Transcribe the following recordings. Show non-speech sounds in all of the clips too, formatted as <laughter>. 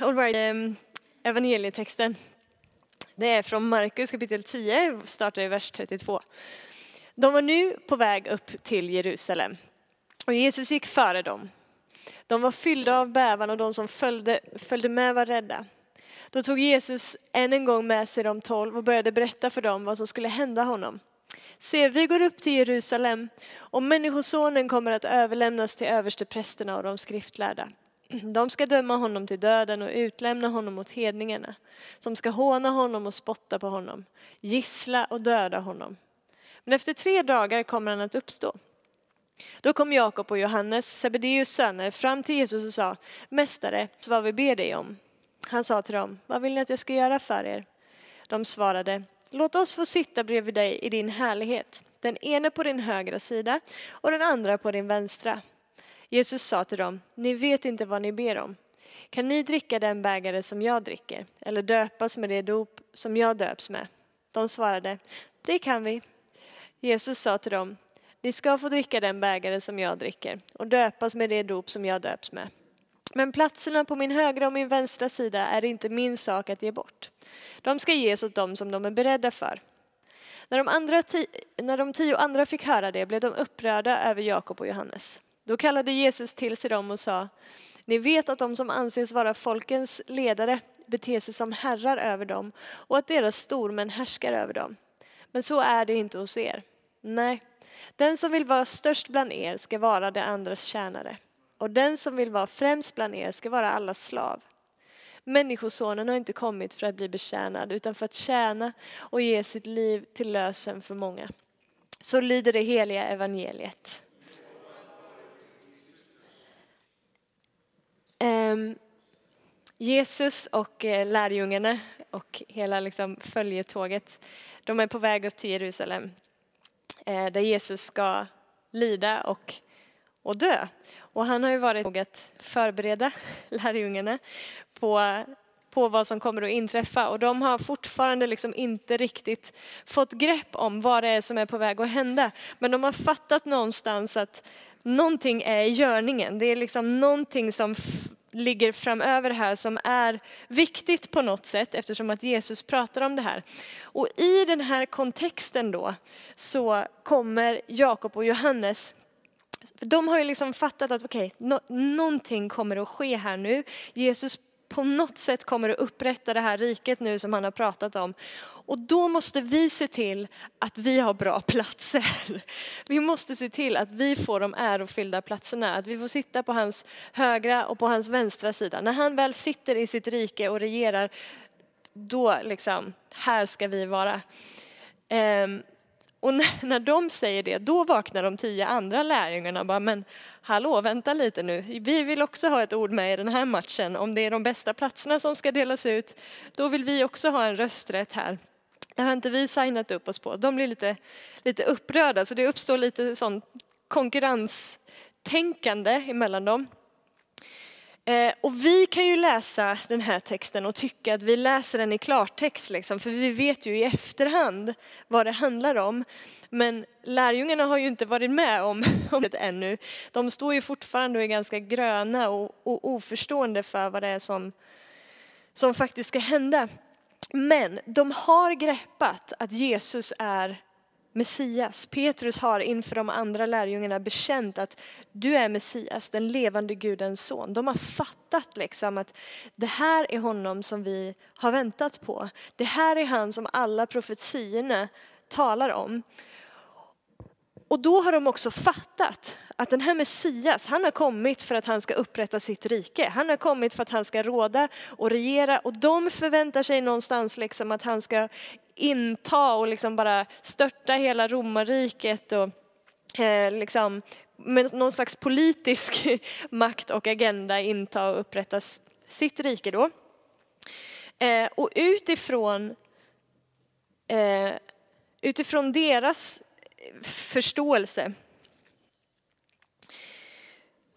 All right. Ehm, evangelietexten. Det är från Markus kapitel 10, startar i vers 32. De var nu på väg upp till Jerusalem och Jesus gick före dem. De var fyllda av bävan och de som följde, följde med var rädda. Då tog Jesus än en gång med sig de tolv och började berätta för dem vad som skulle hända honom. Se, vi går upp till Jerusalem och Människosonen kommer att överlämnas till översteprästerna och de skriftlärda. <clears throat> De ska döma honom till döden och utlämna honom åt hedningarna, som ska håna honom och spotta på honom, gissla och döda honom. Men efter tre dagar kommer han att uppstå. Då kom Jakob och Johannes, Sebedeus söner, fram till Jesus och sa, Mästare, så vad vi ber dig om. Han sa till dem, vad vill ni att jag ska göra för er? De svarade, låt oss få sitta bredvid dig i din härlighet, den ene på din högra sida och den andra på din vänstra. Jesus sa till dem, ni vet inte vad ni ber om. Kan ni dricka den bägare som jag dricker eller döpas med det dop som jag döps med? De svarade, det kan vi. Jesus sa till dem, ni ska få dricka den bägare som jag dricker och döpas med det dop som jag döps med. Men platserna på min högra och min vänstra sida är inte min sak att ge bort. De ska ges åt dem som de är beredda för. När de, andra när de tio andra fick höra det blev de upprörda över Jakob och Johannes. Då kallade Jesus till sig dem och sa, ni vet att de som anses vara folkens ledare beter sig som herrar över dem och att deras stormän härskar över dem. Men så är det inte hos er. Nej, den som vill vara störst bland er ska vara de andras tjänare och den som vill vara främst bland er ska vara allas slav. Människosonen har inte kommit för att bli betjänad utan för att tjäna och ge sitt liv till lösen för många. Så lyder det heliga evangeliet. Ehm, Jesus och eh, lärjungarna och hela liksom följetåget, de är på väg upp till Jerusalem eh, där Jesus ska lida och, och dö. Och han har ju varit nog att förbereda <laughs> lärjungarna på, på vad som kommer att inträffa och de har fortfarande liksom inte riktigt fått grepp om vad det är som är på väg att hända. Men de har fattat någonstans att någonting är i görningen. Det är liksom någonting som ligger framöver här som är viktigt på något sätt eftersom att Jesus pratar om det här. Och i den här kontexten då så kommer Jakob och Johannes för de har ju liksom fattat att okej, okay, no, någonting kommer att ske här nu. Jesus på något sätt kommer att upprätta det här riket nu som han har pratat om. Och då måste vi se till att vi har bra <laughs> platser. Vi måste se till att vi får de ärofyllda platserna, att vi får sitta på hans högra och på hans vänstra sida. När han väl sitter i sitt rike och regerar, då liksom, här ska vi vara. Um, och när, <laughs> när de säger det, då vaknar de tio andra lärjungarna och bara, men hallå, vänta lite nu. Vi vill också ha ett ord med i den här matchen. Om det är de bästa platserna som ska delas ut, då vill vi också ha en rösträtt här. Det har inte vi signat upp oss på. De blir lite, lite upprörda, så det uppstår lite sån konkurrenstänkande emellan dem. Eh, och vi kan ju läsa den här texten och tycka att vi läser den i klartext, liksom, för vi vet ju i efterhand vad det handlar om. Men lärjungarna har ju inte varit med om, <laughs> om det ännu. De står ju fortfarande och är ganska gröna och, och oförstående för vad det är som, som faktiskt ska hända. Men de har greppat att Jesus är Messias. Petrus har inför de andra lärjungarna bekänt att du är Messias, den levande Gudens son. De har fattat liksom att det här är honom som vi har väntat på. Det här är han som alla profetiorna talar om. Och då har de också fattat att den här Messias, han har kommit för att han ska upprätta sitt rike. Han har kommit för att han ska råda och regera och de förväntar sig någonstans liksom att han ska inta och liksom bara störta hela romarriket och eh, liksom med någon slags politisk <laughs> makt och agenda inta och upprätta sitt rike då. Eh, och utifrån, eh, utifrån deras förståelse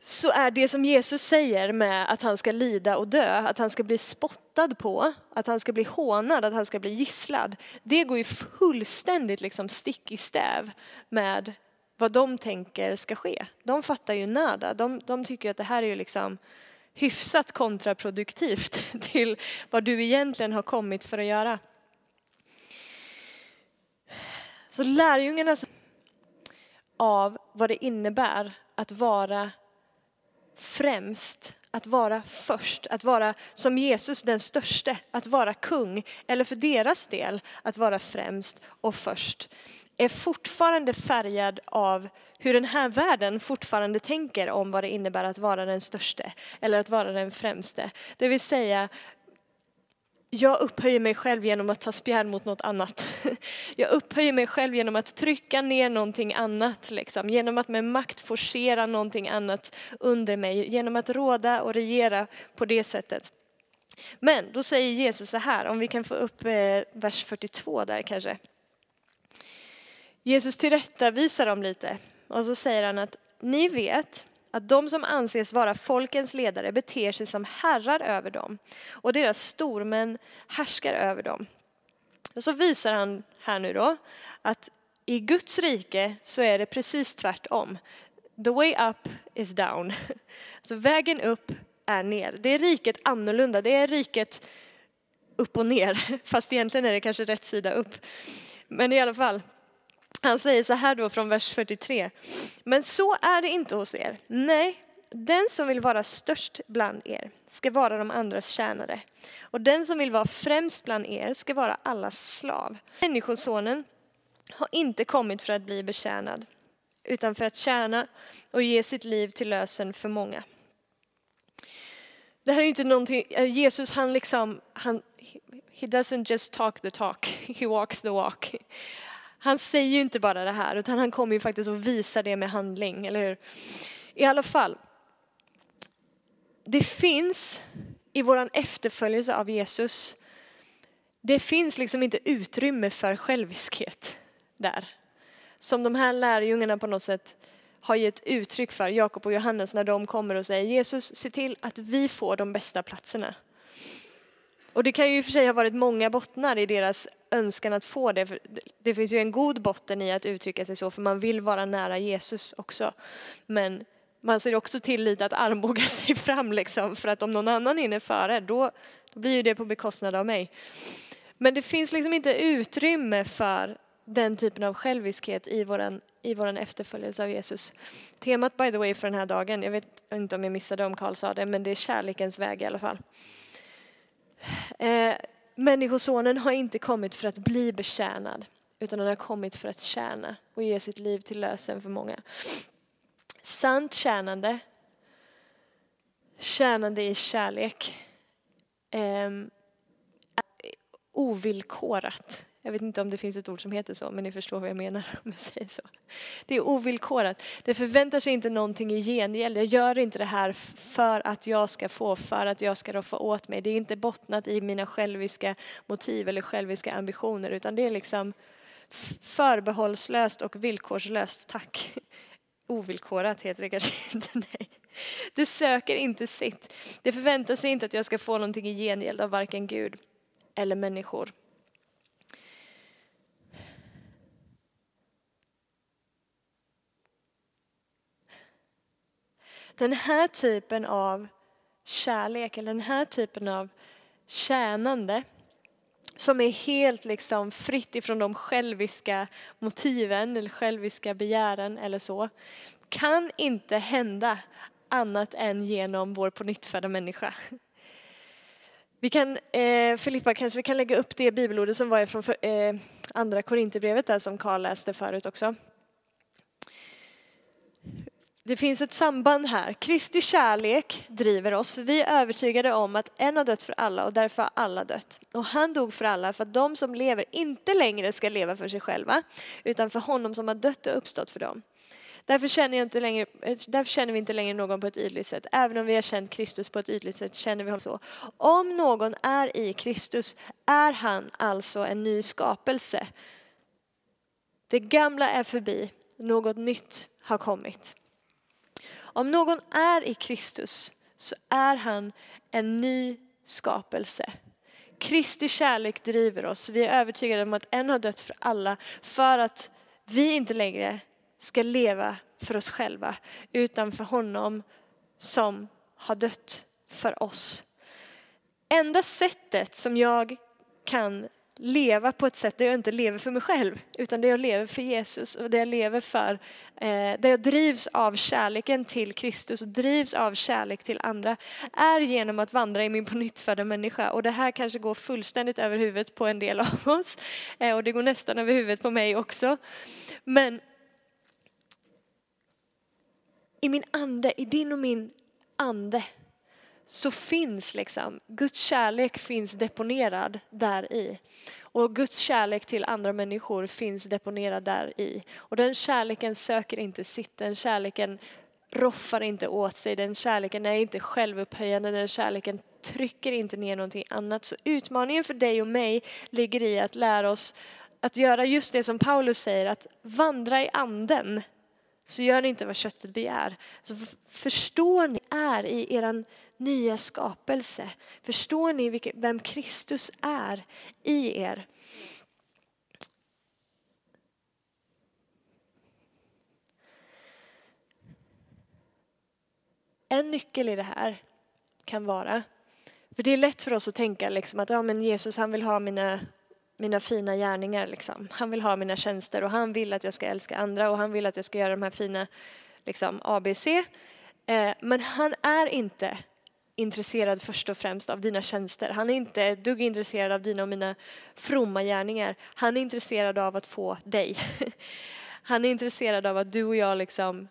så är det som Jesus säger med att han ska lida och dö, att han ska bli spottad på, att han ska bli hånad, att han ska bli gisslad. Det går ju fullständigt liksom stick i stäv med vad de tänker ska ske. De fattar ju nada. De, de tycker att det här är ju liksom hyfsat kontraproduktivt <laughs> till vad du egentligen har kommit för att göra. Så lärjungarnas av vad det innebär att vara främst, att vara först, att vara som Jesus den störste, att vara kung, eller för deras del att vara främst och först, är fortfarande färgad av hur den här världen fortfarande tänker om vad det innebär att vara den störste eller att vara den främste. Det vill säga jag upphöjer mig själv genom att ta spjärn mot något annat. <laughs> Jag upphöjer mig själv genom att trycka ner någonting annat, liksom. genom att med makt forcera någonting annat under mig, genom att råda och regera på det sättet. Men då säger Jesus så här, om vi kan få upp eh, vers 42 där kanske. Jesus tillrättavisar dem lite och så säger han att ni vet att de som anses vara folkens ledare beter sig som herrar över dem och deras stormän härskar över dem. Och så visar han här nu då att i Guds rike så är det precis tvärtom. The way up is down. <laughs> Alltså vägen upp är ner. Det är riket annorlunda. Det är riket upp och ner. <laughs> Fast egentligen är det kanske rätt sida upp. Men i alla fall. Han säger så här då från vers 43. Men så är det inte hos er. Nej, den som vill vara störst bland er ska vara de andras tjänare. Och den som vill vara främst bland er ska vara allas slav. Människosonen har inte kommit för att bli betjänad, utan för att tjäna och ge sitt liv till lösen för många. Det här är inte någonting, eh, Jesus han liksom, han, he doesn't just talk the talk, <laughs> he walks the walk. Han säger ju inte bara det här, utan han kommer ju faktiskt att visa det med handling, eller hur? I alla fall, det finns i våran efterföljelse av Jesus, det finns liksom inte utrymme för själviskhet där. Som de här lärjungarna på något sätt har gett uttryck för, Jakob och Johannes, när de kommer och säger Jesus, se till att vi får de bästa platserna. Och det kan ju i och för sig ha varit många bottnar i deras önskan att få det. Det finns ju en god botten i att uttrycka sig så, för man vill vara nära Jesus också. Men man ser också till lite att armbåga <laughs> sig fram, liksom, för att om någon annan hinner före, då, då blir ju det på bekostnad av mig. Men det finns liksom inte utrymme för den typen av själviskhet i våran, i våran efterföljelse av Jesus. Temat by the way för den här dagen, jag vet inte om jag missade om Karl sa det, men det är kärlekens väg i alla fall. Eh, Människosonen har inte kommit för att bli betjänad, utan han har kommit för att tjäna och ge sitt liv till lösen för många. Sant tjänande, tjänande i kärlek, eh, ovillkorat jag vet inte om det finns ett ord som heter så, men ni förstår vad jag menar om jag säger så. Det är ovillkorat. Det förväntar sig inte någonting i gengäld. Jag gör inte det här för att jag ska få, för att jag ska roffa åt mig. Det är inte bottnat i mina själviska motiv eller själviska ambitioner, utan det är liksom förbehållslöst och villkorslöst tack. Ovillkorat heter det kanske <laughs> inte, nej. Det söker inte sitt. Det förväntar sig inte att jag ska få någonting i gengäld av varken Gud eller människor. Den här typen av kärlek, eller den här typen av tjänande som är helt liksom fritt ifrån de själviska motiven eller själviska begären eller så, kan inte hända annat än genom vår pånyttfödda människa. Vi kan, eh, Filippa kanske vi kan lägga upp det bibelordet som var från eh, andra Korinthierbrevet där som Karl läste förut också. Det finns ett samband här. Kristi kärlek driver oss, för vi är övertygade om att en har dött för alla och därför har alla dött. Och han dog för alla för att de som lever inte längre ska leva för sig själva, utan för honom som har dött och uppstått för dem. Därför känner, jag inte längre, därför känner vi inte längre någon på ett ytligt sätt. Även om vi har känt Kristus på ett ytligt sätt känner vi honom så. Om någon är i Kristus är han alltså en ny skapelse. Det gamla är förbi, något nytt har kommit. Om någon är i Kristus så är han en ny skapelse. Kristi kärlek driver oss. Vi är övertygade om att en har dött för alla för att vi inte längre ska leva för oss själva utan för honom som har dött för oss. Enda sättet som jag kan leva på ett sätt där jag inte lever för mig själv, utan där jag lever för Jesus och där jag lever för, eh, där jag drivs av kärleken till Kristus och drivs av kärlek till andra, är genom att vandra i min pånyttfödda människa. Och det här kanske går fullständigt över huvudet på en del av oss, eh, och det går nästan över huvudet på mig också. Men i min ande, i din och min ande, så finns liksom, Guds kärlek finns deponerad där i. Och Guds kärlek till andra människor finns deponerad där i. Och den kärleken söker inte sitt, den kärleken roffar inte åt sig, den kärleken är inte självupphöjande, den kärleken trycker inte ner någonting annat. Så utmaningen för dig och mig ligger i att lära oss att göra just det som Paulus säger, att vandra i anden. Så gör ni inte vad köttet begär. Så förstår ni är i eran nya skapelse? Förstår ni vem Kristus är i er? En nyckel i det här kan vara, för det är lätt för oss att tänka liksom att ja, men Jesus han vill ha mina, mina fina gärningar. Liksom. Han vill ha mina tjänster och han vill att jag ska älska andra och han vill att jag ska göra de här fina liksom, ABC. Eh, men han är inte intresserad först och främst av dina tjänster. Han är inte ett dugg intresserad av dina och mina fromma gärningar. Han är intresserad av att få dig. <laughs> Han är intresserad av att du och jag liksom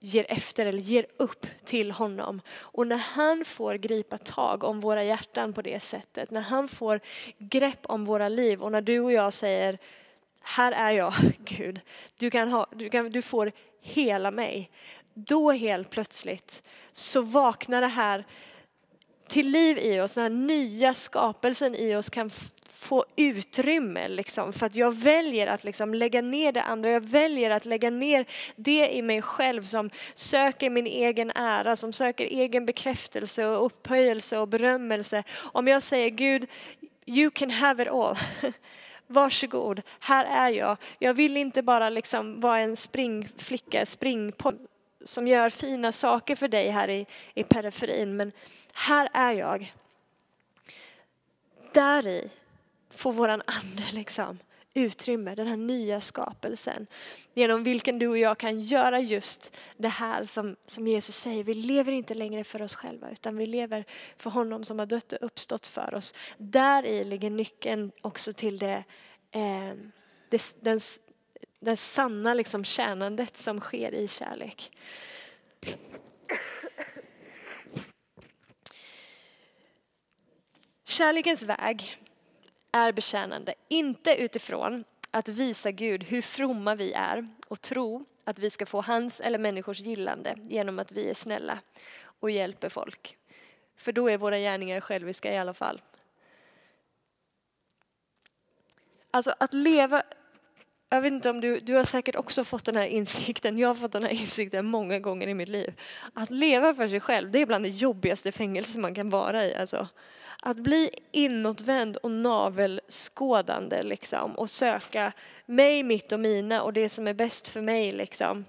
ger efter eller ger upp till honom. Och när han får gripa tag om våra hjärtan på det sättet, när han får grepp om våra liv och när du och jag säger här är jag <laughs> Gud, du, kan ha, du, kan, du får hela mig. Då helt plötsligt så vaknar det här till liv i oss, den här nya skapelsen i oss kan få utrymme liksom, för att jag väljer att liksom lägga ner det andra. Jag väljer att lägga ner det i mig själv som söker min egen ära, som söker egen bekräftelse och upphöjelse och berömmelse. Om jag säger Gud, you can have it all. <laughs> Varsågod, här är jag. Jag vill inte bara liksom vara en springflicka, springpojke som gör fina saker för dig här i, i periferin, men här är jag. Där i får våran ande <laughs> liksom utrymme, den här nya skapelsen. Genom vilken du och jag kan göra just det här som, som Jesus säger. Vi lever inte längre för oss själva utan vi lever för honom som har dött och uppstått för oss. Där i ligger nyckeln också till det, eh, det, den, det sanna liksom tjänandet som sker i kärlek. Kärlekens väg är betjänande, inte utifrån att visa Gud hur fromma vi är och tro att vi ska få hans eller människors gillande genom att vi är snälla och hjälper folk. För då är våra gärningar själviska i alla fall. Alltså att leva jag vet inte om du, du har säkert också fått den här insikten, jag har fått den här insikten många gånger i mitt liv. Att leva för sig själv, det är bland det jobbigaste fängelse man kan vara i. Alltså, att bli inåtvänd och navelskådande liksom, och söka mig, mitt och mina och det som är bäst för mig. Liksom.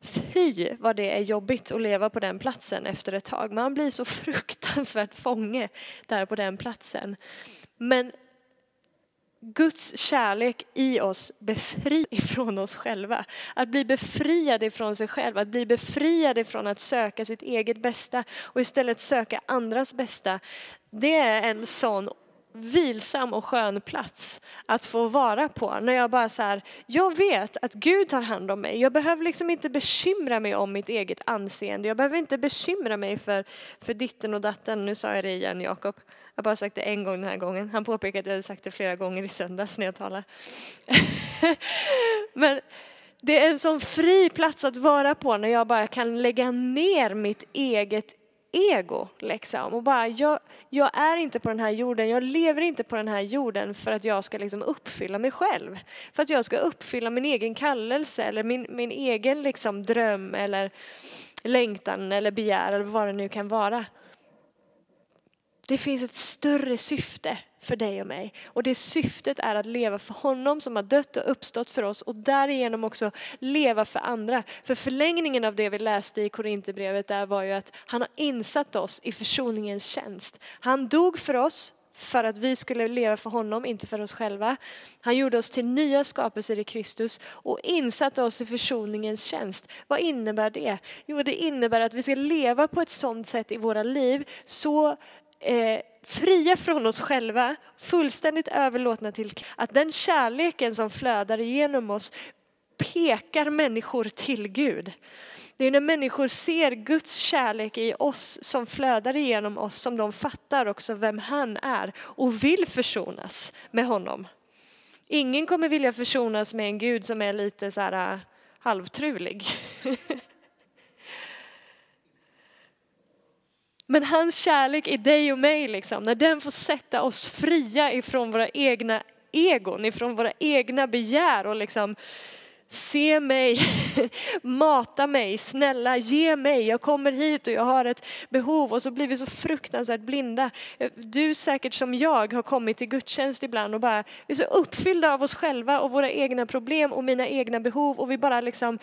Fy vad det är jobbigt att leva på den platsen efter ett tag. Man blir så <laughs> fruktansvärt fånge där på den platsen. Men Guds kärlek i oss befri ifrån oss själva. Att bli befriad ifrån sig själv, att bli befriad ifrån att söka sitt eget bästa och istället söka andras bästa. Det är en sån vilsam och skön plats att få vara på. När jag bara så här, jag vet att Gud tar hand om mig. Jag behöver liksom inte bekymra mig om mitt eget anseende. Jag behöver inte bekymra mig för, för ditten och datten. Nu sa jag det igen Jakob. Jag har bara sagt det en gång den här gången. Han påpekade att jag hade sagt det flera gånger i söndags när jag talade. <laughs> Men det är en sån fri plats att vara på när jag bara kan lägga ner mitt eget ego. Liksom. Och bara, jag, jag, är inte på den här jorden, jag lever inte på den här jorden för att jag ska liksom uppfylla mig själv. För att jag ska uppfylla min egen kallelse eller min, min egen liksom dröm eller längtan eller begär eller vad det nu kan vara. Det finns ett större syfte för dig och mig. Och det syftet är att leva för honom som har dött och uppstått för oss och därigenom också leva för andra. För förlängningen av det vi läste i Korinthierbrevet där var ju att han har insatt oss i försoningens tjänst. Han dog för oss för att vi skulle leva för honom, inte för oss själva. Han gjorde oss till nya skapelser i Kristus och insatte oss i försoningens tjänst. Vad innebär det? Jo, det innebär att vi ska leva på ett sådant sätt i våra liv så eh, fria från oss själva, fullständigt överlåtna till att den kärleken som flödar igenom oss pekar människor till Gud. Det är när människor ser Guds kärlek i oss som flödar igenom oss som de fattar också vem han är och vill försonas med honom. Ingen kommer vilja försonas med en Gud som är lite så här eh, halvtrulig. <laughs> Men hans kärlek i dig och mig, liksom, när den får sätta oss fria ifrån våra egna egon, ifrån våra egna begär och liksom Se mig, <laughs> mata mig, snälla ge mig, jag kommer hit och jag har ett behov och så blir vi så fruktansvärt blinda. Du säkert som jag har kommit till gudstjänst ibland och bara vi är så uppfyllda av oss själva och våra egna problem och mina egna behov och vi bara liksom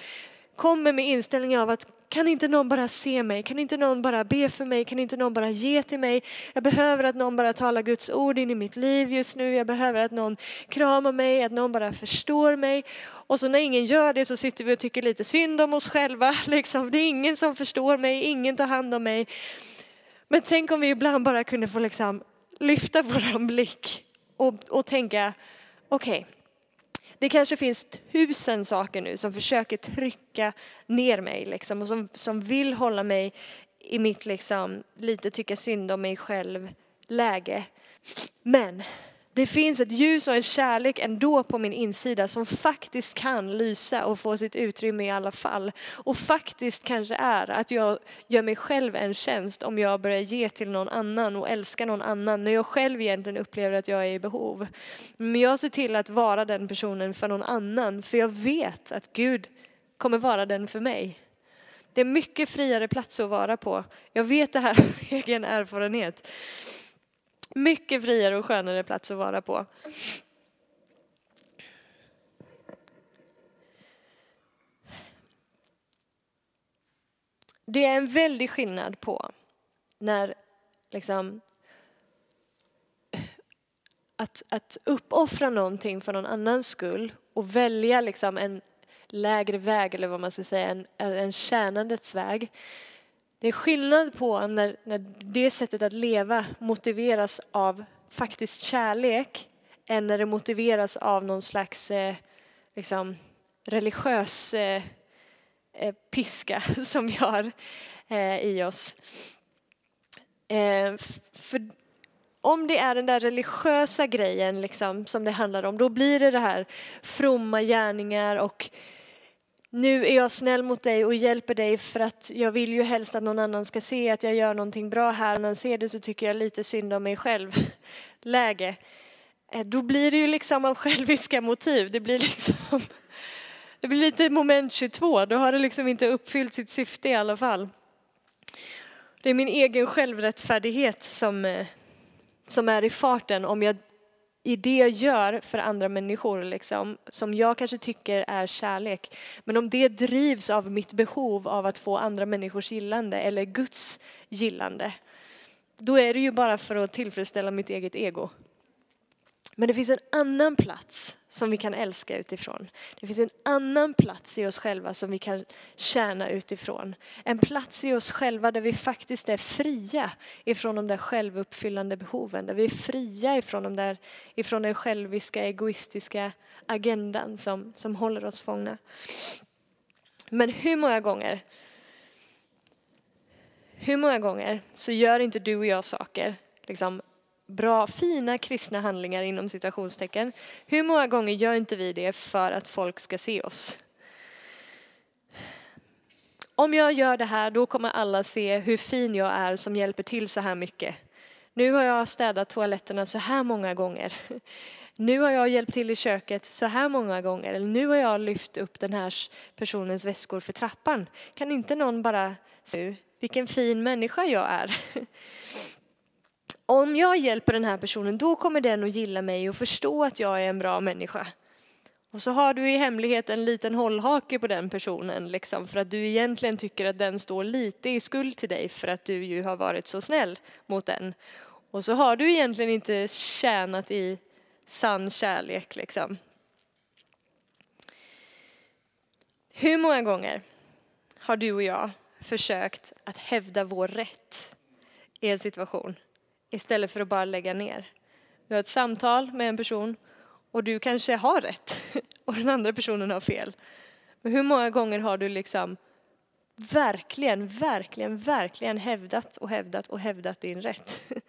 kommer med inställningen av att kan inte någon bara se mig? Kan inte någon bara be för mig? Kan inte någon bara ge till mig? Jag behöver att någon bara talar Guds ord in i mitt liv just nu. Jag behöver att någon kramar mig, att någon bara förstår mig. Och så när ingen gör det så sitter vi och tycker lite synd om oss själva. <laughs> Liksom. Det är ingen som förstår mig, ingen tar hand om mig. Men tänk om vi ibland bara kunde få liksom lyfta våran blick och, och tänka, okej, okay, det kanske finns tusen saker nu som försöker trycka ner mig liksom, och som, som vill hålla mig i mitt liksom, lite tycka synd om mig själv läge. Men det finns ett ljus och en kärlek ändå på min insida som faktiskt kan lysa och få sitt utrymme i alla fall. Och faktiskt kanske är att jag gör mig själv en tjänst om jag börjar ge till någon annan och älska någon annan när jag själv egentligen upplever att jag är i behov. Men jag ser till att vara den personen för någon annan för jag vet att Gud kommer vara den för mig. Det är mycket friare plats att vara på. Jag vet det här <laughs> av egen erfarenhet. Mycket friare och skönare plats att vara på. Det är en väldig skillnad på när liksom att, att uppoffra någonting för någon annans skull och välja liksom en lägre väg eller vad man ska säga, en, en tjänandets väg det är skillnad på när, när det sättet att leva motiveras av faktiskt kärlek än när det motiveras av någon slags eh, liksom, religiös eh, eh piska <laughs> som vi har eh, i oss. Eh, för om det är den där religiösa grejen liksom, som det handlar om, då blir det det här fromma gärningar och nu är jag snäll mot dig och hjälper dig för att jag vill ju helst att någon annan ska se att jag gör någonting bra här. När han ser det så tycker jag lite synd om mig själv. <laughs> Läge. Eh, då blir det ju liksom av själviska motiv. Det blir liksom <laughs> det blir lite moment 22. Då har det liksom inte uppfyllt sitt syfte i alla fall. Det är min egen självrättfärdighet som, eh, som är i farten om jag i det jag gör för andra människor, liksom, som jag kanske tycker är kärlek. Men om det drivs av mitt behov av att få andra människors gillande eller Guds gillande, då är det ju bara för att tillfredsställa mitt eget ego. Men det finns en annan plats som vi kan älska utifrån. Det finns en annan plats i oss själva som vi kan tjäna utifrån. En plats i oss själva där vi faktiskt är fria ifrån de där självuppfyllande behoven. Där vi är fria ifrån, de där, ifrån den själviska, egoistiska agendan som, som håller oss fångna. Men hur många gånger hur många gånger så gör inte du och jag saker liksom, bra, fina kristna handlingar inom citationstecken. Hur många gånger gör inte vi det för att folk ska se oss? Om jag gör det här då kommer alla se hur fin jag är som hjälper till så här mycket. Nu har jag städat toaletterna så här många gånger. Nu har jag hjälpt till i köket så här många gånger. Eller nu har jag lyft upp den här personens väskor för trappan. Kan inte någon bara se vilken fin människa jag är? Om jag hjälper den här personen, då kommer den att gilla mig och förstå att jag är en bra människa. Och så har du i hemlighet en liten hållhake på den personen, liksom, för att du egentligen tycker att den står lite i skuld till dig för att du ju har varit så snäll mot den. Och så har du egentligen inte tjänat i sann kärlek. Liksom. Hur många gånger har du och jag försökt att hävda vår rätt i en situation istället för att bara lägga ner? Du har ett samtal med en person och du kanske har rätt <laughs> och den andra personen har fel. Men hur många gånger har du liksom verkligen, verkligen, verkligen hävdat och hävdat och hävdat din rätt? <laughs>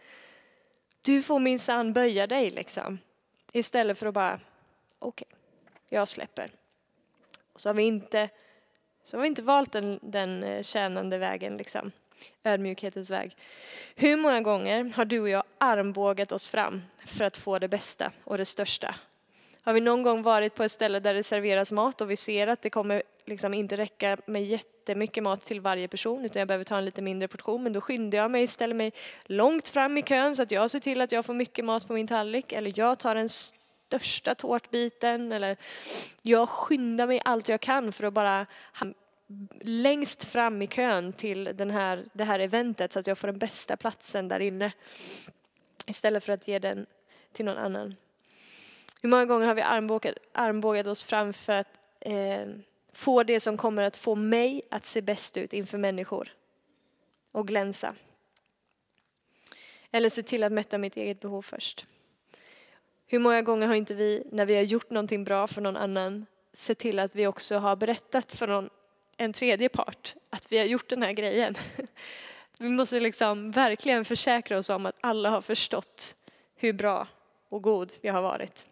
Du får minsann böja dig liksom. Istället för att bara, okej, okay, jag släpper. Och så har vi inte, så har vi inte valt den, den eh, tjänande vägen liksom. Ödmjukhetens väg. Hur många gånger har du och jag armbågat oss fram för att få det bästa och det största har vi någon gång varit på ett ställe där det serveras mat och vi ser att det kommer liksom inte räcka med jättemycket mat till varje person utan jag behöver ta en lite mindre portion men då skyndar jag mig, ställer mig långt fram i kön så att jag ser till att jag får mycket mat på min tallrik eller jag tar den största tårtbiten eller jag skyndar mig allt jag kan för att bara längst fram i kön till den här, det här eventet så att jag får den bästa platsen där inne istället för att ge den till någon annan. Hur många gånger har vi armbågat, armbågat oss fram för att eh, få det som kommer att få mig att se bäst ut inför människor och glänsa. Eller se till att mätta mitt eget behov först. Hur många gånger har inte vi, när vi har gjort någonting bra för någon annan, sett till att vi också har berättat för någon, en tredje part att vi har gjort den här grejen. Vi måste liksom verkligen försäkra oss om att alla har förstått hur bra och god vi har varit.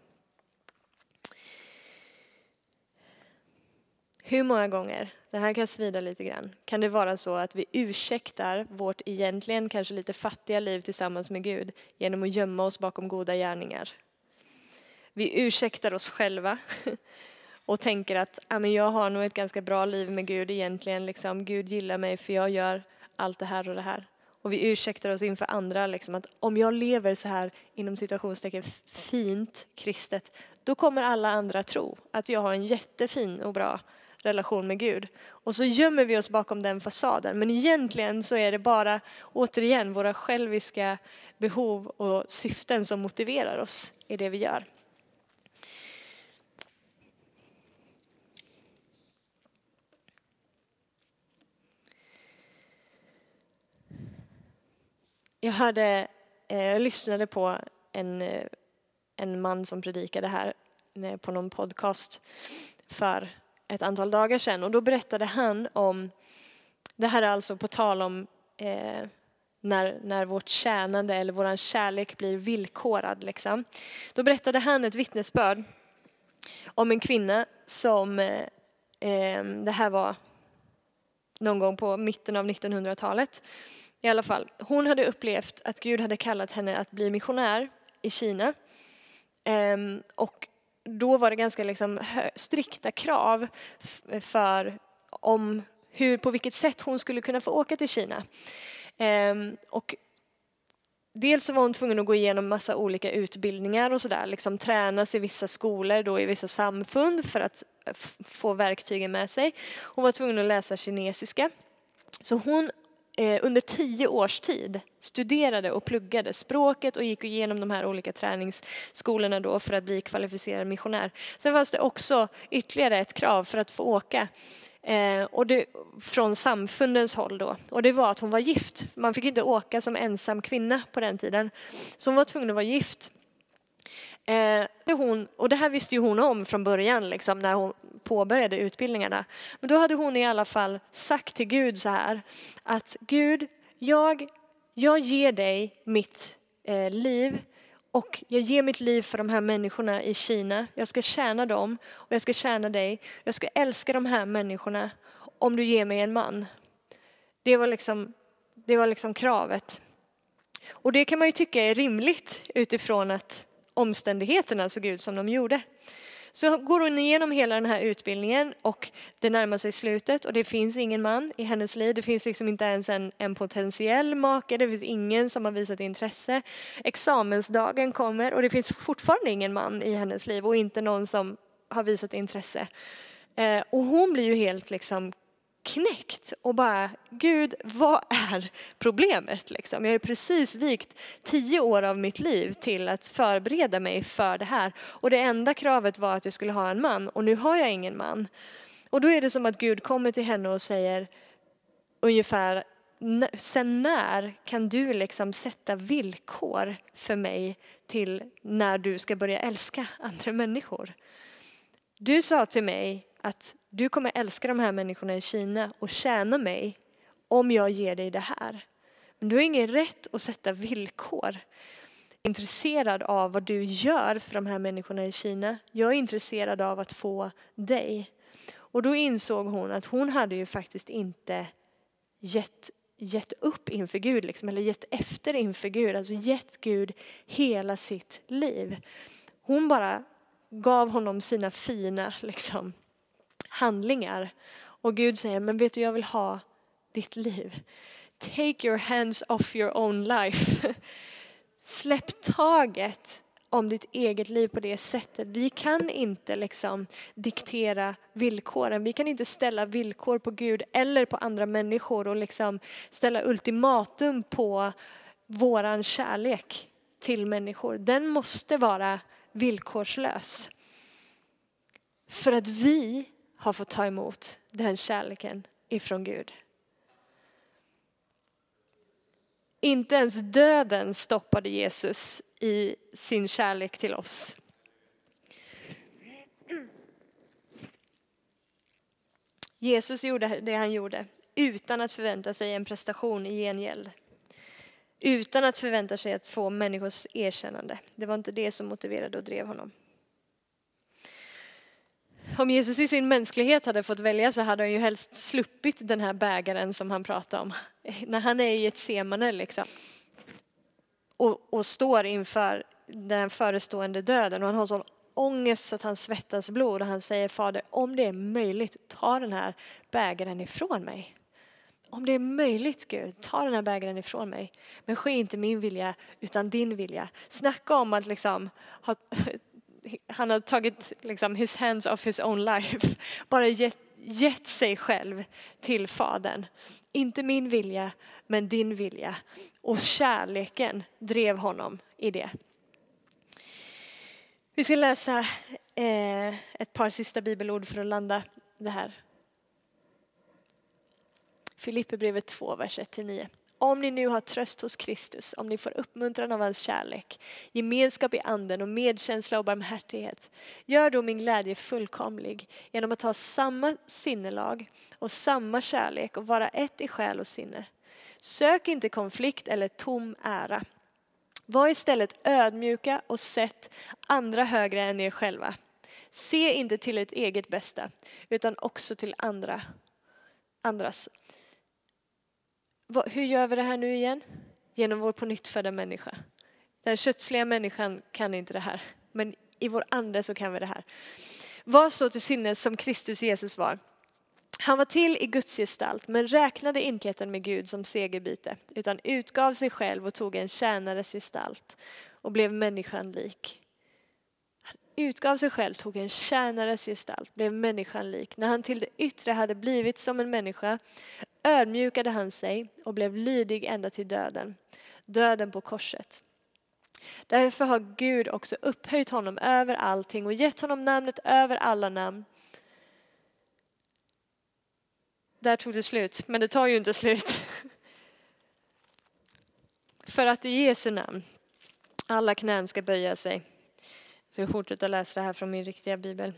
Hur många gånger, det här kan svida lite grann, kan det vara så att vi ursäktar vårt egentligen kanske lite fattiga liv tillsammans med Gud genom att gömma oss bakom goda gärningar? Vi ursäktar oss själva och tänker att jag har nog ett ganska bra liv med Gud egentligen. Liksom, Gud gillar mig för jag gör allt det här och det här. Och vi ursäktar oss inför andra liksom, att om jag lever så här inom situationstecken fint kristet, då kommer alla andra tro att jag har en jättefin och bra relation med Gud. Och så gömmer vi oss bakom den fasaden. Men egentligen så är det bara, återigen, våra själviska behov och syften som motiverar oss i det vi gör. Jag hörde, eh, jag lyssnade på en, eh, en man som predikade här eh, på någon podcast för ett antal dagar sedan och då berättade han om, det här är alltså på tal om eh, när, när vårt tjänande eller vår kärlek blir villkorad. Liksom. Då berättade han ett vittnesbörd om en kvinna som, eh det här var någon gång på mitten av 1900-talet. I alla fall, hon hade upplevt att Gud hade kallat henne att bli missionär i Kina. Ehm, och då var det ganska liksom strikta krav för om hur, på vilket sätt hon skulle kunna få åka till Kina. Ehm, och dels så var hon tvungen att gå igenom massa olika utbildningar och sådär, liksom tränas i vissa skolor, då i vissa samfund för att få verktygen med sig. Hon var tvungen att läsa kinesiska. Så hon Eh, under tio års tid studerade och pluggade språket och gick igenom de här olika träningsskolorna då för att bli kvalificerad missionär. Sen fanns det också ytterligare ett krav för att få åka eh, och det, från samfundens håll då. Och det var att hon var gift. Man fick inte åka som ensam kvinna på den tiden. Så hon var tvungen att vara gift. Eh, hon, och det här visste ju hon om från början liksom, när hon påbörjade utbildningarna. Men då hade hon i alla fall sagt till Gud så här att Gud, jag, jag ger dig mitt eh, liv och jag ger mitt liv för de här människorna i Kina. Jag ska tjäna dem och jag ska tjäna dig. Jag ska älska de här människorna om du ger mig en man. Det var liksom, det var liksom kravet. Och det kan man ju tycka är rimligt utifrån att omständigheterna såg ut som de gjorde. Så går hon igenom hela den här utbildningen och det närmar sig slutet och det finns ingen man i hennes liv. Det finns liksom inte ens en, en potentiell make, det finns ingen som har visat intresse. Examensdagen kommer och det finns fortfarande ingen man i hennes liv och inte någon som har visat intresse. Eh, och hon blir ju helt liksom knäckt och bara, Gud, vad är problemet? Liksom? Jag har precis vikt tio år av mitt liv till att förbereda mig för det här. Och det enda kravet var att jag skulle ha en man och nu har jag ingen man. Och då är det som att Gud kommer till henne och säger ungefär, sen när kan du liksom sätta villkor för mig till när du ska börja älska andra människor? Du sa till mig att du kommer älska de här människorna i Kina och tjäna mig om jag ger dig det här. Men du har ingen rätt att sätta villkor. Intresserad av vad du gör för de här människorna i Kina. Jag är intresserad av att få dig. Och då insåg hon att hon hade ju faktiskt inte gett, gett upp inför Gud, liksom, eller gett efter inför Gud, alltså gett Gud hela sitt liv. Hon bara gav honom sina fina liksom, handlingar. Och Gud säger, men vet du jag vill ha ditt liv. Take your hands off your own life. <laughs> Släpp taget om ditt eget liv på det sättet. Vi kan inte liksom diktera villkoren. Vi kan inte ställa villkor på Gud eller på andra människor och liksom ställa ultimatum på våran kärlek till människor. Den måste vara villkorslös. För att vi har fått ta emot den kärleken ifrån Gud. Inte ens döden stoppade Jesus i sin kärlek till oss. Jesus gjorde det han gjorde utan att förvänta sig en prestation i gengäld. Utan att förvänta sig att få människors erkännande. Det var inte det som motiverade och drev honom. Om Jesus i sin mänsklighet hade fått välja så hade han ju helst sluppit den här bägaren som han pratar om. <laughs> När han är i ett semane liksom. Och, och står inför den förestående döden och han har sån ångest så att han svettas blod och han säger Fader, om det är möjligt, ta den här bägaren ifrån mig. Om det är möjligt Gud, ta den här bägaren ifrån mig. Men ske inte min vilja utan din vilja. Snacka om att liksom ha han har tagit liksom his hands off his own life. <laughs> Bara gett, gett sig själv till Fadern. Inte min vilja, men din vilja. Och kärleken drev honom i det. Vi ska läsa eh, ett par sista bibelord för att landa det här. Filipperbrevet 2, vers 1-9. Om ni nu har tröst hos Kristus, om ni får uppmuntran av hans kärlek, gemenskap i anden och medkänsla och barmhärtighet, gör då min glädje fullkomlig genom att ha samma sinnelag och samma kärlek och vara ett i själ och sinne. Sök inte konflikt eller tom ära. Var istället ödmjuka och sätt andra högre än er själva. Se inte till ert eget bästa, utan också till andra, andras. Hur gör vi det här nu igen? Genom vår pånyttfödda människa. Den kötsliga människan kan inte det här, men i vår ande så kan vi det här. Var så till sinnes som Kristus Jesus var. Han var till i Guds gestalt men räknade intheten med Gud som segerbyte utan utgav sig själv och tog en tjänares gestalt och blev människan lik. Han utgav sig själv, tog en tjänares gestalt, blev människan lik. När han till det yttre hade blivit som en människa ödmjukade han sig och blev lydig ända till döden, döden på korset. Därför har Gud också upphöjt honom över allting och gett honom namnet över alla namn. Där tog det slut, men det tar ju inte slut. <laughs> För att i Jesu namn alla knän ska böja sig. Så jag fortsätter läsa det här från min riktiga bibel.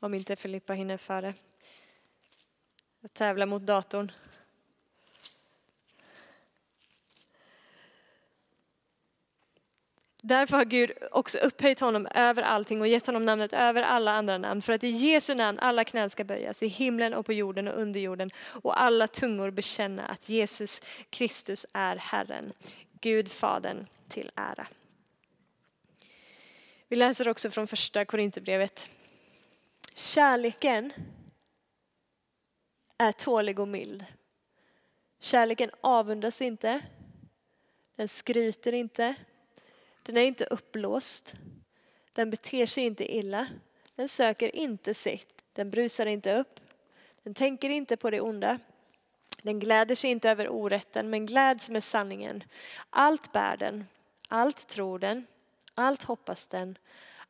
Om inte Filippa hinner före. Jag tävlar mot datorn. Därför har Gud också upphöjt honom över allting och gett honom namnet över alla andra namn för att i Jesu namn alla knän ska böjas i himlen och på jorden och under jorden och alla tungor bekänna att Jesus Kristus är Herren, Gud Fadern till ära. Vi läser också från första Korinthierbrevet. Kärleken är tålig och mild. Kärleken avundas inte. Den skryter inte. Den är inte uppblåst. Den beter sig inte illa. Den söker inte sitt. Den brusar inte upp. Den tänker inte på det onda. Den gläder sig inte över orätten men gläds med sanningen. Allt bär den, allt tror den, allt hoppas den,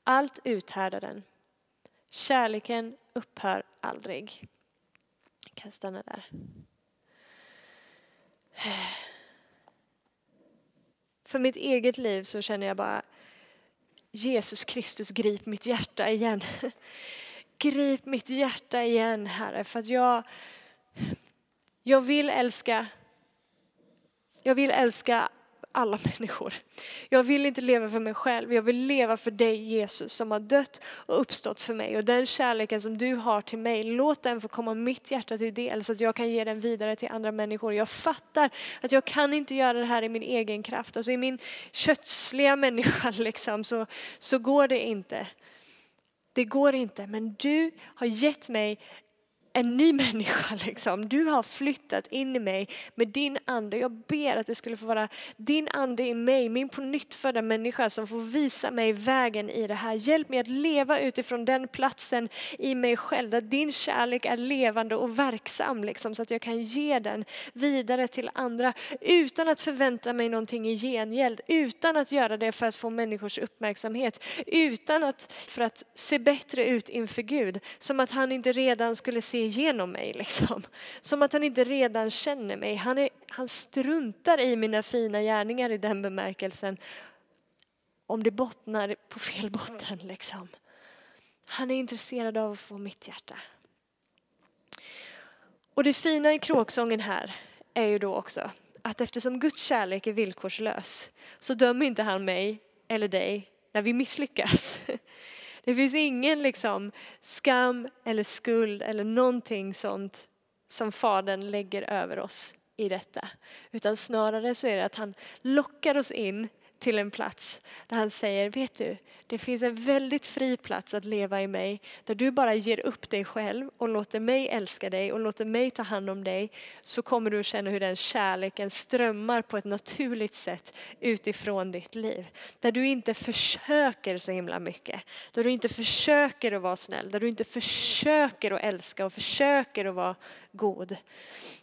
allt uthärdar den. Kärleken upphör aldrig. Jag kan stanna där. För mitt eget liv så känner jag bara Jesus Kristus, grip mitt hjärta igen. Grip mitt hjärta igen, Herre, för att jag, jag vill älska, jag vill älska alla <laughs> människor. Jag vill inte leva för mig själv, jag vill leva för dig Jesus som har dött och uppstått för mig. Och den kärleken som du har till mig, låt den få komma mitt hjärta till del så att jag kan ge den vidare till andra människor. Jag fattar att jag kan inte göra det här i min egen kraft, alltså i min kötsliga <laughs> människa liksom, så, så går det inte. Det går inte, men du har gett mig en ny <laughs> människa. Liksom. Du har flyttat in i mig med din ande. Jag ber att det skulle få vara din ande i mig, min på nytt födda människa som får visa mig vägen i det här. Hjälp mig att leva utifrån den platsen i mig själv där din kärlek är levande och verksam liksom, så att jag kan ge den vidare till andra utan att förvänta mig någonting i gengäld, utan att göra det för att få människors uppmärksamhet, utan att för att se bättre ut inför Gud. Som att han inte redan skulle se igenom mig. Liksom. Som att han inte redan känner mig. Han, är, han struntar i mina fina gärningar i den bemärkelsen. Om det bottnar på fel botten. Liksom. Han är intresserad av att få mitt hjärta. Och det fina i kråksången här är ju då också att eftersom Guds kärlek är villkorslös så dömer inte han mig eller dig när vi misslyckas. Det finns ingen liksom skam eller skuld eller någonting sånt som Fadern lägger över oss i detta. Utan snarare så är det att han lockar oss in till en plats där han säger, vet du, det finns en väldigt fri plats att leva i mig där du bara ger upp dig själv och låter mig älska dig och låter mig ta hand om dig så kommer du att känna hur den kärleken strömmar på ett naturligt sätt utifrån ditt liv. Där du inte försöker så himla mycket, där du inte försöker att vara snäll, där du inte försöker att älska och försöker att vara god.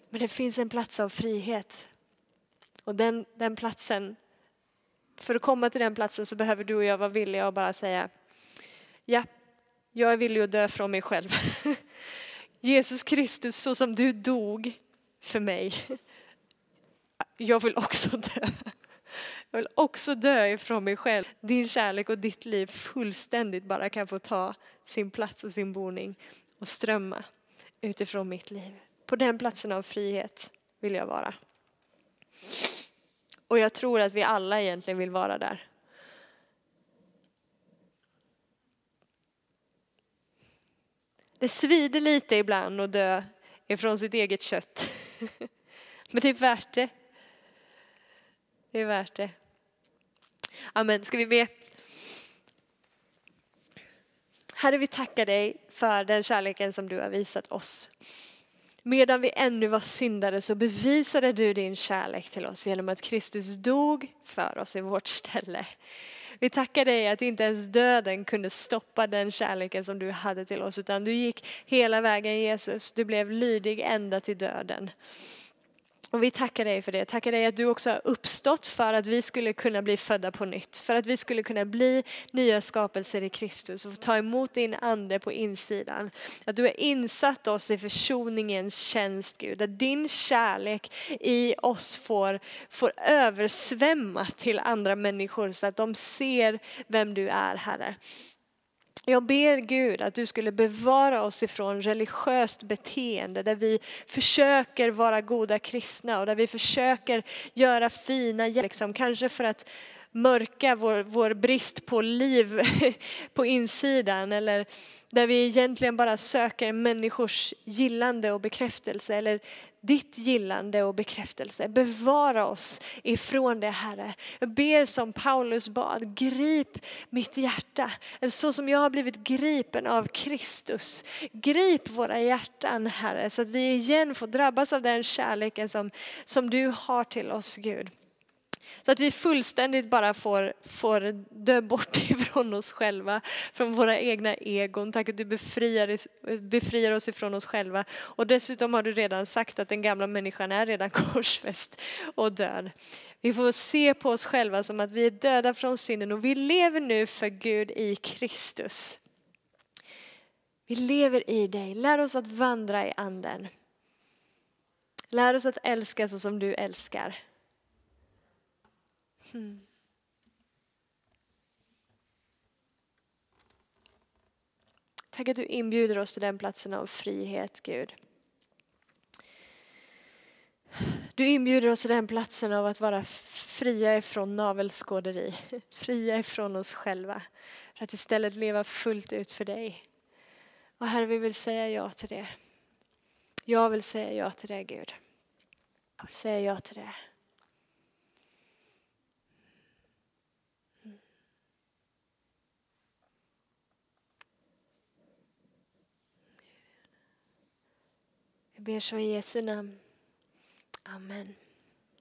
Men det finns en plats av frihet och den, den platsen för att komma till den platsen så behöver du och jag vara villiga att bara säga ja, jag är villig att dö från mig själv. <laughs> Jesus Kristus, så som du dog för mig. <laughs> Jag vill också dö. <laughs> Jag vill också dö ifrån mig själv. Din kärlek och ditt liv fullständigt bara kan få ta sin plats och sin boning och strömma utifrån mitt liv. På den platsen av frihet vill jag vara. Och jag tror att vi alla egentligen vill vara där. Det svider lite ibland att dö ifrån sitt eget kött. <laughs> Men det är värt det. Det är värt det. Amen. Ska vi be? Herre, vi tackar dig för den kärleken som du har visat oss. Medan vi ännu var syndare så bevisade du din kärlek till oss genom att Kristus dog för oss i vårt ställe. Vi tackar dig att inte ens döden kunde stoppa den kärleken som du hade till oss utan du gick hela vägen Jesus. Du blev lydig ända till döden. Och vi tackar dig för det. Tackar dig att du också har uppstått för att vi skulle kunna bli födda på nytt. För att vi skulle kunna bli nya skapelser i Kristus och få ta emot din ande på insidan. Att du har insatt oss i försoningens tjänst Gud. Att din kärlek i oss får, får översvämma till andra människor så att de ser vem du är Herre. Jag ber Gud att du skulle bevara oss ifrån religiöst beteende där vi försöker vara goda kristna och där vi försöker göra fina, liksom, kanske för att mörka vår, vår brist på liv <laughs> på insidan eller där vi egentligen bara söker människors gillande och bekräftelse eller ditt gillande och bekräftelse. Bevara oss ifrån det Herre. Jag ber som Paulus bad, grip mitt hjärta. Så som jag har blivit gripen av Kristus. Grip våra hjärtan Herre så att vi igen får drabbas av den kärleken som, som du har till oss Gud. Så att vi fullständigt bara får, får dö bort <laughs> ifrån oss själva, från våra egna egon. Tack att du befriar, befriar oss ifrån oss själva. Och dessutom har du redan sagt att den gamla människan är redan <laughs> korsfäst och död. Vi får se på oss själva som att vi är döda från synden och vi lever nu för Gud i Kristus. Vi lever i dig. Lär oss att vandra i anden. Lär oss att älska så som du älskar. Mm. Tack att du inbjuder oss till den platsen av frihet, Gud. Du inbjuder oss till den platsen av att vara fria ifrån navelskåderi, <laughs> fria ifrån oss själva, för att istället leva fullt ut för dig. Och Herre, vi vill säga ja till det. Jag vill säga ja till det, Gud. Jag vill säga ja till det. Ber så i Jesu namn. Amen.